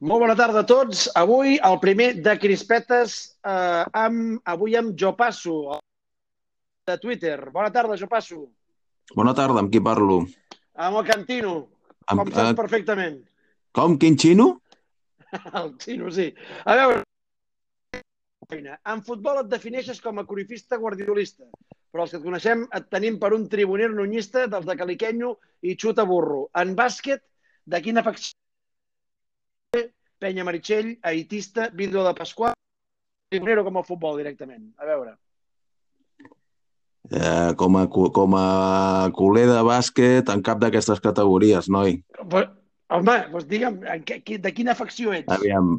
Molt bona tarda a tots. Avui el primer de Crispetes, eh, amb, avui amb Jo Passo, de Twitter. Bona tarda, Jo Passo. Bona tarda, amb qui parlo? Amb el Cantino, Amb, com saps eh, perfectament. com, quin xino? El Tino, sí. A veure, en futbol et defineixes com a corifista guardiolista, però els que et coneixem et tenim per un tribuner nunyista dels de Caliquenyo i xuta burro. En bàsquet, de quina facció? Penya Meritxell, Aitista, Vidro de Pasqual, tribunero com el futbol directament. A veure. Eh, com, a, com a culer de bàsquet en cap d'aquestes categories, noi. Però, home, doncs digue'm, de quina facció ets? Aviam,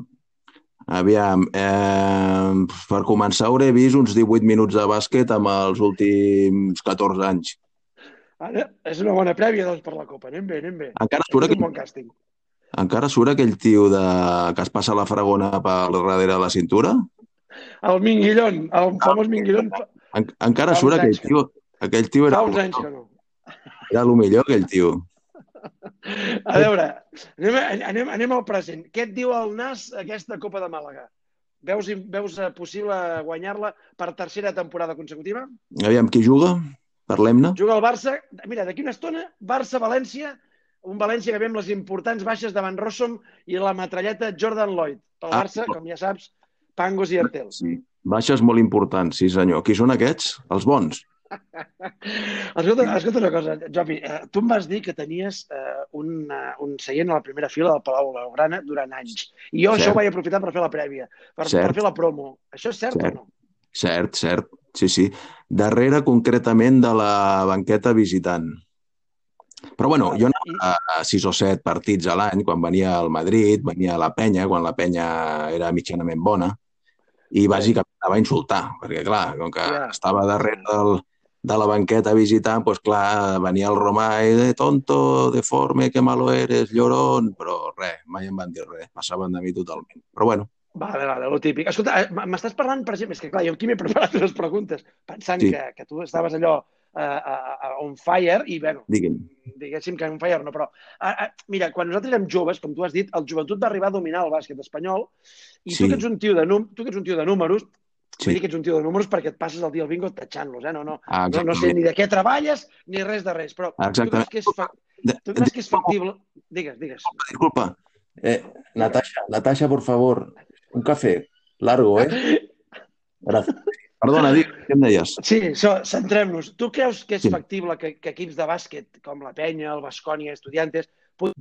aviam. Eh, per començar, hauré vist uns 18 minuts de bàsquet amb els últims 14 anys. Ara, és una bona prèvia, doncs, per la Copa. Anem bé, anem bé. Encara surt, un aquell, bon càsting. Encara surt aquell tio de, que es passa la fragona per darrere de la cintura? El Minguillón, el famós Minguillón, fa, En, encara Fa surt aquell tio. Aquell tio era, fa uns anys que no. era el millor, aquell tio. A veure, anem, anem, anem al present. Què et diu el NAS aquesta Copa de Màlaga? Veus, veus possible guanyar-la per tercera temporada consecutiva? Aviam, qui juga? Parlem-ne? Juga el Barça, mira, d'aquí una estona, Barça-València, un València que ve amb les importants baixes davant Rossom i la metralleta Jordan Lloyd. Pel Ah, Barça, com ja saps, Pangos i Artel. Sí. Baixes molt importants, sí senyor. Qui són aquests? Els bons. Escolta, escolta una cosa, Jopi, eh, tu em vas dir que tenies eh, un, eh, un seient a la primera fila del Palau Blaugrana durant anys. I jo Cert. això ho vaig aprofitar per fer la prèvia, per, Cert. per fer la promo. Això és cert, Cert. o no? Cert, cert. Sí, sí. Darrere, concretament, de la banqueta visitant. Però, bueno, jo anava a sis o set partits a l'any, quan venia al Madrid, venia a la penya, quan la penya era mitjanament bona, i bàsicament anava a insultar, perquè, clar, com que Ja. estava darrere del, de la banqueta visitant, doncs, clar, venia el romà i de tonto, deforme, que malo eres, llorón, però res, mai em van dir res, passaven de mi totalment. Però, bueno, Vale, vale, lo típic. Escolta, eh, m'estàs parlant, per exemple, és que clar, jo aquí m'he preparat unes preguntes pensant Sí. que, que tu estaves allò uh, uh, on fire i, bueno, digui'm. diguéssim que on fire no, però uh, uh, mira, quan nosaltres érem joves, com tu has dit, el joventut va arribar a dominar el bàsquet espanyol i tu Sí. que ets un tio de, num tu que ets un tio de números, Sí. vull dir que ets un tio de números perquè et passes el dia al bingo tatxant-los, eh? No, no, Ah, no, no sé ni de què treballes ni res de res, però tu creus Exactament. que és, fa... De- tu creus que és factible? Digues, digues. Disculpa. Eh, Natasha, Natasha, por favor, un café. Largo, eh? Gracias. Perdona, di, què em deies? Sí, so, centrem-nos. Tu creus que és Sí. factible que, que equips de bàsquet com la Penya, el Bascònia, Estudiantes, puguin...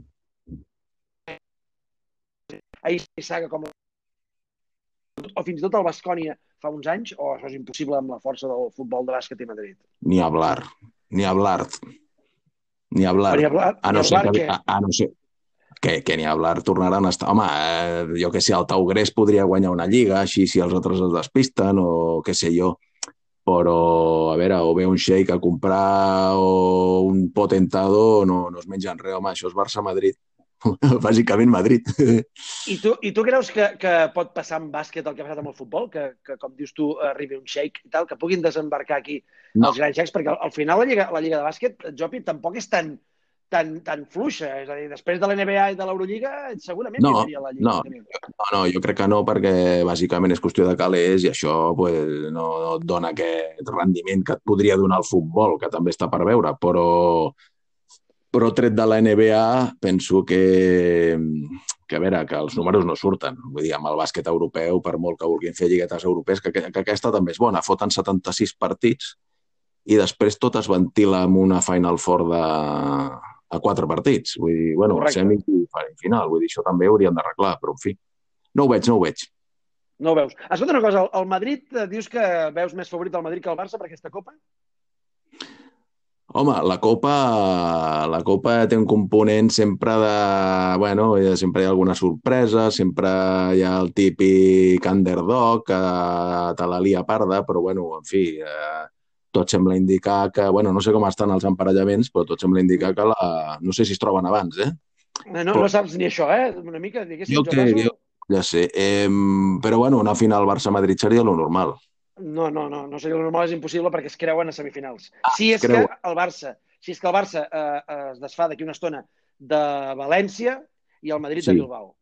ahir saga com o fins i tot el Bascònia fa uns anys, o això és impossible amb la força del futbol de bàsquet i Madrid? Ni hablar. Ni hablar. Ni hablar. Ni hablar- A no ser que, a, a no ser que, que ni hablar tornaran a estar... Home, eh, jo que sé, el Taugrés podria guanyar una lliga, així si els altres es despisten, o què sé jo. Però, a veure, o ve un shake a comprar o un potentado, no, no es mengen res, home, això és Barça-Madrid. Bàsicament Madrid. I tu, i tu creus que, que pot passar amb bàsquet el que ha passat amb el futbol? Que, que com dius tu, arribi un shake i tal, que puguin desembarcar aquí No. els grans xecs? Perquè al, al final la lliga, la lliga de bàsquet, Jopi, tampoc és tan, tan, tan fluixa. És a dir, després de la NBA i de l'Eurolliga, segurament No, vindria la lliga. no. No, no, jo crec que no, perquè bàsicament és qüestió de calés i això pues, no, no et dona aquest rendiment que et podria donar el futbol, que també està per veure, però, però tret de la NBA penso que, que a veure, que els números no surten. Vull dir, amb el bàsquet europeu, per molt que vulguin fer lliguetes europees, que, que aquesta també és bona. Foten 76 partits i després tot es ventila amb una Final Four de, a quatre partits. Vull dir, bueno, Correcte. semi i final. Vull dir, això també ho haurien d'arreglar, però en fi. No ho veig, no ho veig. No ho veus. Escolta una cosa, el, Madrid, eh, dius que veus més favorit el Madrid que el Barça per aquesta Copa? Home, la Copa, la Copa té un component sempre de... Bueno, sempre hi ha alguna sorpresa, sempre hi ha el típic underdog que te la lia parda, però bueno, en fi, eh, tot sembla indicar que... Bueno, no sé com estan els emparellaments, però tot sembla indicar que la... No sé si es troben abans, eh? No, no, no saps ni això, eh? Una mica, diguéssim, Jo jo jo- Ja sé, eh, però bueno, una final Barça-Madrid seria lo normal. No, no, no, no seria el normal, és impossible perquè es creuen a semifinals. si és creuen. que el Barça, si és que el Barça eh, es desfà d'aquí una estona de València i el Madrid Sí. de Bilbao.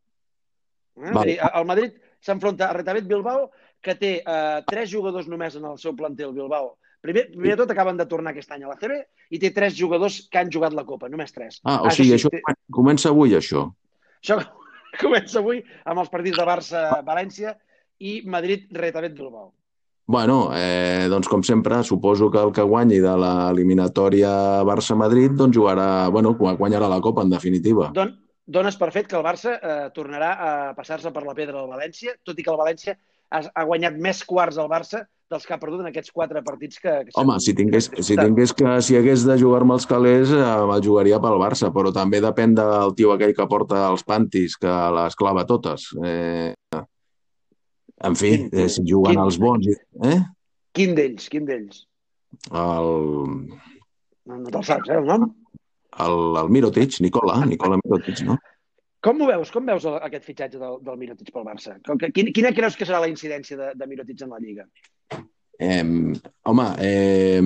Eh? Vale. El Madrid s'enfronta a Retabet Bilbao, que té eh, tres jugadors només en el seu plantel Bilbao. Primer, primer de tot acaben de tornar aquest any a la CB i té tres jugadors que han jugat la Copa, només tres. Ah, o sigui, això té... comença avui, això? Això comença avui amb els partits de Barça-València i Madrid-Retabet-Bilbao. Bueno, eh, doncs com sempre, suposo que el que guanyi de l'eliminatòria Barça-Madrid doncs jugarà, bueno, guanyarà la Copa, en definitiva. Don, dones per fet que el Barça eh, tornarà a passar-se per la pedra del València, tot i que el València ha, ha guanyat més quarts al Barça dels que ha perdut en aquests quatre partits que... que Home, si tingués, que, si tingués que, si hagués de jugar-me els calés, eh, el jugaria pel Barça, però també depèn del tio aquell que porta els pantis, que les clava totes. Eh, en fi, quin, eh, si juguen quin, els bons... Eh? Quin d'ells? Quin d'ells? El... No, no te'l saps, eh, el nom? El, el Mirotic, Nicola, Nicola Mirotic, no? Com ho veus? Com veus aquest fitxatge del, del Mirotic pel Barça? Quina, quina creus que serà la incidència de, de Mirotic en la Lliga? Eh, home, eh,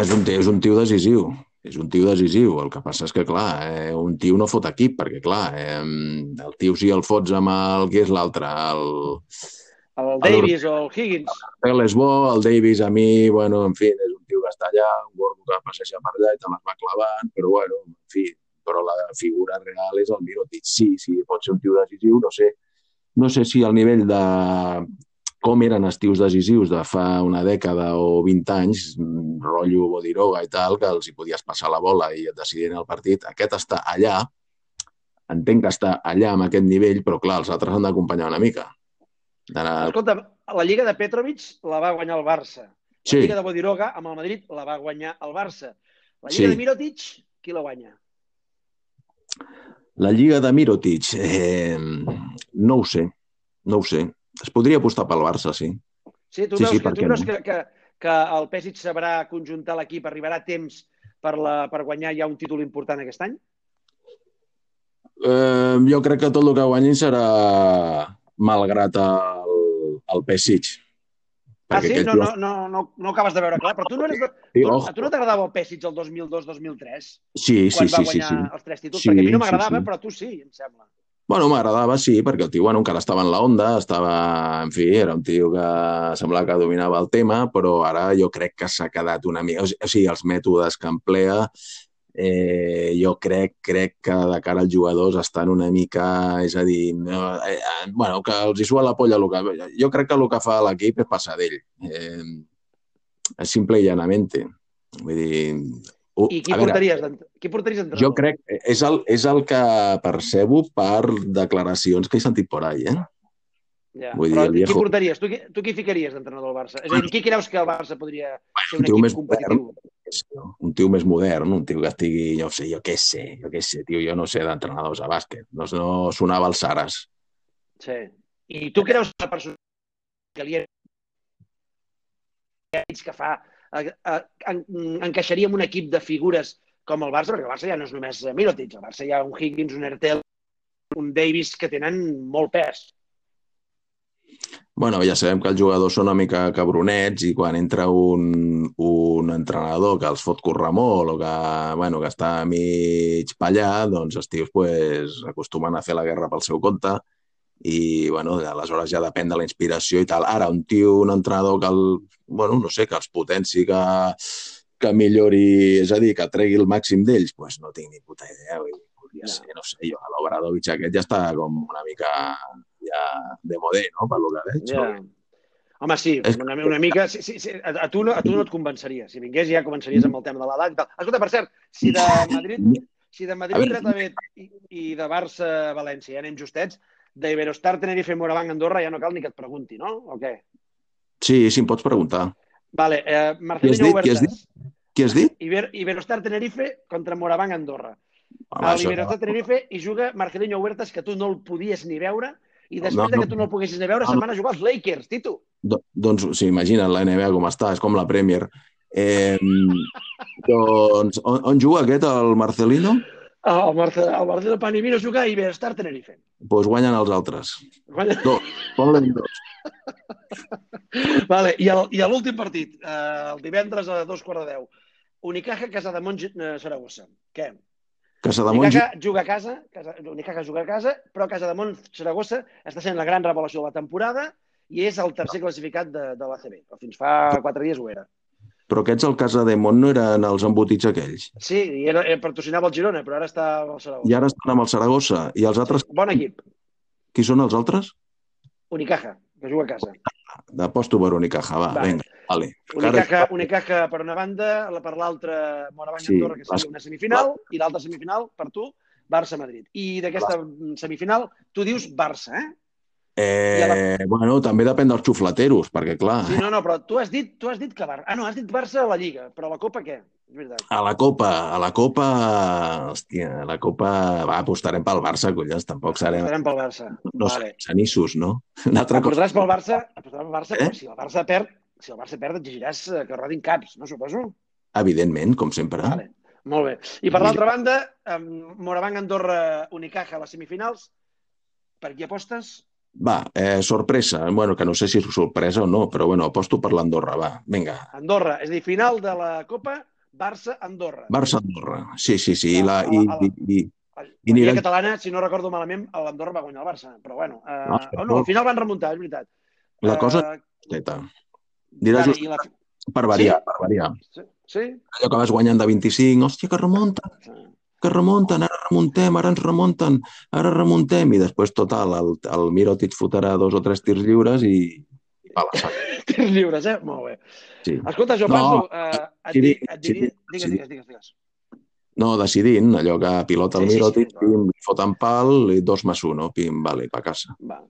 és, un, és un tio decisiu és un tio decisiu. El que passa és que, clar, eh, un tio no fot equip, perquè, clar, eh, el tio si el fots amb el... Qui és l'altre? El... El Davis el, o el Higgins. El és bo, el Davis a mi, bueno, en fi, és un tio que està allà, un gordo que passeja per allà i te les va clavant, però, bueno, en fi, però la figura real és el Mirotic. Sí, sí, pot ser un tio decisiu, no sé, no sé si al nivell de com eren estius decisius de fa una dècada o 20 anys, rotllo Bodiroga i tal, que els hi podies passar la bola i et decidien el partit. Aquest està allà, entenc que està allà amb aquest nivell, però clar, els altres han d'acompanyar una mica. D'anar... Escolta, la Lliga de Petrovic la va guanyar el Barça. La sí. Lliga de Bodiroga amb el Madrid la va guanyar el Barça. La Lliga sí. de Mirotic, qui la guanya? La Lliga de Mirotic, eh, no ho sé, no ho sé es podria apostar pel Barça, sí. Sí, tu sí, veus, sí, que, tu veus no? que, que, que el Pesic sabrà conjuntar l'equip, arribarà a temps per, la, per guanyar ja un títol important aquest any? Eh, jo crec que tot el que guanyin serà malgrat el, el Pesic. Ah, sí? No, no, no, no, no acabes de veure clar, però tu no eres... De... Sí, tu, a tu no t'agradava el Pesic el 2002-2003? Sí, sí, sí. Quan va guanyar sí, sí. els tres títols? Sí, perquè a mi no m'agradava, sí, sí. però tu sí, em sembla. Bueno, m'agradava, sí, perquè el tio bueno, encara estava en la onda, estava, en fi, era un tio que semblava que dominava el tema, però ara jo crec que s'ha quedat una mica... O sigui, els mètodes que emplea, eh, jo crec, crec que de cara als jugadors estan una mica... És a dir, no, eh, bueno, que els hi sua la polla que... Jo crec que el que fa l'equip és passar d'ell. Eh, simple i llanamente. Vull dir, Uh, I qui portaries, veure, qui portaries d'entrenador? Jo crec, és el, és el que percebo per declaracions que he sentit por ahí, eh? Ja. Vull Però dir, viejo... qui portaries? Tu, tu qui ficaries d'entrenador del Barça? És a dir, qui creus que el Barça podria ser un, un equip més competitiu? Modern, un tio més modern, un tio que estigui, jo sé, jo què sé, jo què sé, tio, jo no sé d'entrenadors a bàsquet. No, no sonava el Saras. Sí. I tu creus que la persona que li ha que fa encaixaria en un equip de figures com el Barça, perquè el Barça ja no és només Mirotic, el Barça hi ha un Higgins, un Ertel, un Davis que tenen molt pes. Bueno, ja sabem que els jugadors són una mica cabronets i quan entra un, un entrenador que els fot córrer molt o que, bueno, que està mig pallar, doncs els tios pues, acostumen a fer la guerra pel seu compte i bueno, aleshores ja depèn de la inspiració i tal. Ara, un tio, un entrenador que, el, bueno, no sé, que els potenci, que, que millori, és a dir, que tregui el màxim d'ells, doncs no tinc ni puta idea. Podria no. ser, no sé, jo, l'Obradovic aquest ja està com una mica ja de modé, no?, per lo que veig. Ja. Home, sí, una, una mica... Sí, sí, sí, a, a, tu no, a tu no et convenceria. Si vingués ja començaries amb el tema de l'edat i tal. Escolta, per cert, si de Madrid, si de Madrid, Retavet i, i de Barça, València ja anem justets, d'Iberostar, Tenerife, Moravang, Andorra, ja no cal ni que et pregunti, no? O què? Sí, sí, em pots preguntar. Vale, eh, Marcelino Huertas. Qui has dit? Qui has dit? Iber, Iberostar Tenerife contra Moravang Andorra. Home, a l'Iberostar no. Tenerife hi juga Marcelino Huertas, que tu no el podies ni veure, i després no, no, de que tu no el poguessis ni veure, no, se'n van a jugar els Lakers, Tito. Do, doncs, sí, imagina't la NBA com està, és com la Premier. Eh, doncs, on, on juga aquest, el Marcelino? El, Marce, el Marcelo Panimino juga i Iberostar Tenerife. Doncs pues guanyen els altres. Guanyen... Dos. Ponlen dos. vale, I l'últim partit, eh, el divendres a dos quarts de deu. Unicaja, Casa de Monge, eh, Saragossa. Què? Casademont... Unicaja juga a casa, casa Unicaja juga a casa, però Casademont Saragossa està sent la gran revelació de la temporada i és el tercer classificat de, de l'ACB. Fins fa quatre dies ho era. Però aquests al Casademont no eren els embotits aquells. Sí, i era, era patrocinava el Girona, però ara està al Saragossa. I ara estan amb el Saragossa. I els altres, Bon equip. qui són els altres? Unicaja, que juga a casa. D'aposto per Unicaja, va, Vale. vinga, vale. Unicaja, Unicaja per una banda, la per l'altra Moravang Sí, Andorra, que vas- seria una semifinal, i l'altra semifinal, per tu, Barça-Madrid. I d'aquesta semifinal, tu dius Barça, eh? Eh, bueno, també depèn dels xuflateros, perquè clar, Sí, no, no, però tu has dit, tu has dit que Barça... Ah, no, has dit Barça a la Lliga, però a la Copa què? És veritat. a la Copa, a la Copa, hòstia, a la Copa, va, apostarem pel Barça, collons, tampoc serem, Estarem pel Barça. no vale. sanissos, no? Altra cosa, Apostaràs pel Barça, apostaràs pel Barça, Eh? però si el Barça perd, si el Barça perd, exigiràs eh, que rodin caps, no suposo? evidentment, com sempre. Vale. Molt bé. I per l'altra banda, amb Moravang Andorra Unicaja a les semifinals, per qui apostes? Va, eh, sorpresa, bueno, que no sé si és sorpresa o no, però bueno, aposto per l'Andorra, va, vinga. Andorra, és a dir, final de la Copa, Barça-Andorra. Barça-Andorra, sí, sí, sí, i, la, A i, la- a la- i, i, La I catalana, si no recordo malament, l'Andorra va guanyar el Barça, però bueno. Eh, No, oh, no, al final van remuntar, és veritat. la cosa Eh, Teta. Dirà just i la... per variar, Sí? per variar. Sí? sí? Allò que vas guanyant de 25, hòstia, que remunten, que remunten, ara remuntem, ara ens remunten, ara remuntem, i després, total, el, el Mirotic fotrà dos o tres tirs lliures i, va la. Tirs lliures, eh? Molt bé. Sí. Escolta, jo No, passo... Eh, et, sí, sí, et diria... sí, Digues, sí. digues, digues, digues. No, decidint, allò que pilota el Sí, sí, sí, Mirotic, clar. pim, li foten pal, i dos més un, no? pim, vale, pa casa. Va.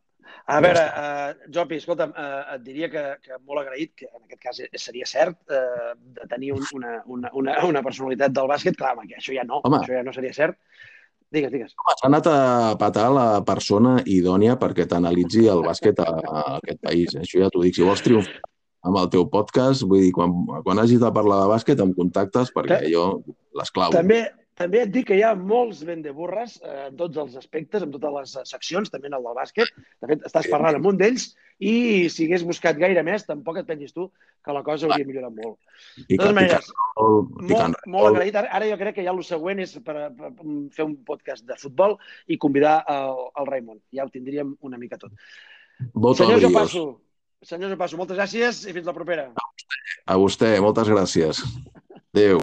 A veure, uh, Jopi, escolta'm, uh, et diria que, que molt agraït, que en aquest cas seria cert, uh, de tenir un, una, una, una, una personalitat del bàsquet. Clar, home, que això ja no, Home. això ja no seria cert. Digues, digues. S'ha anat a patar la persona idònia perquè t'analitzi el bàsquet a, a aquest país. eh? Això ja t'ho dic. Si vols triomfar amb el teu podcast, vull dir, quan, quan hagis de parlar de bàsquet, em contactes perquè Ta- jo l'esclau. També, també et dic que hi ha molts vendeburres eh, en tots els aspectes, en totes les seccions, també en el del bàsquet. De fet, estàs parlant amb un d'ells i si hagués buscat gaire més, tampoc et pensis tu que la cosa hauria millorat molt. De totes maneres, molt, molt agraït. Ara, ara jo crec que ja el següent és per, per, fer un podcast de futbol i convidar el, el Raimon. Ja ho tindríem una mica tot. Voto Senyor brios. Jopasso, senyor Jopasso, moltes gràcies i fins la propera. A vostè, moltes gràcies. Adéu.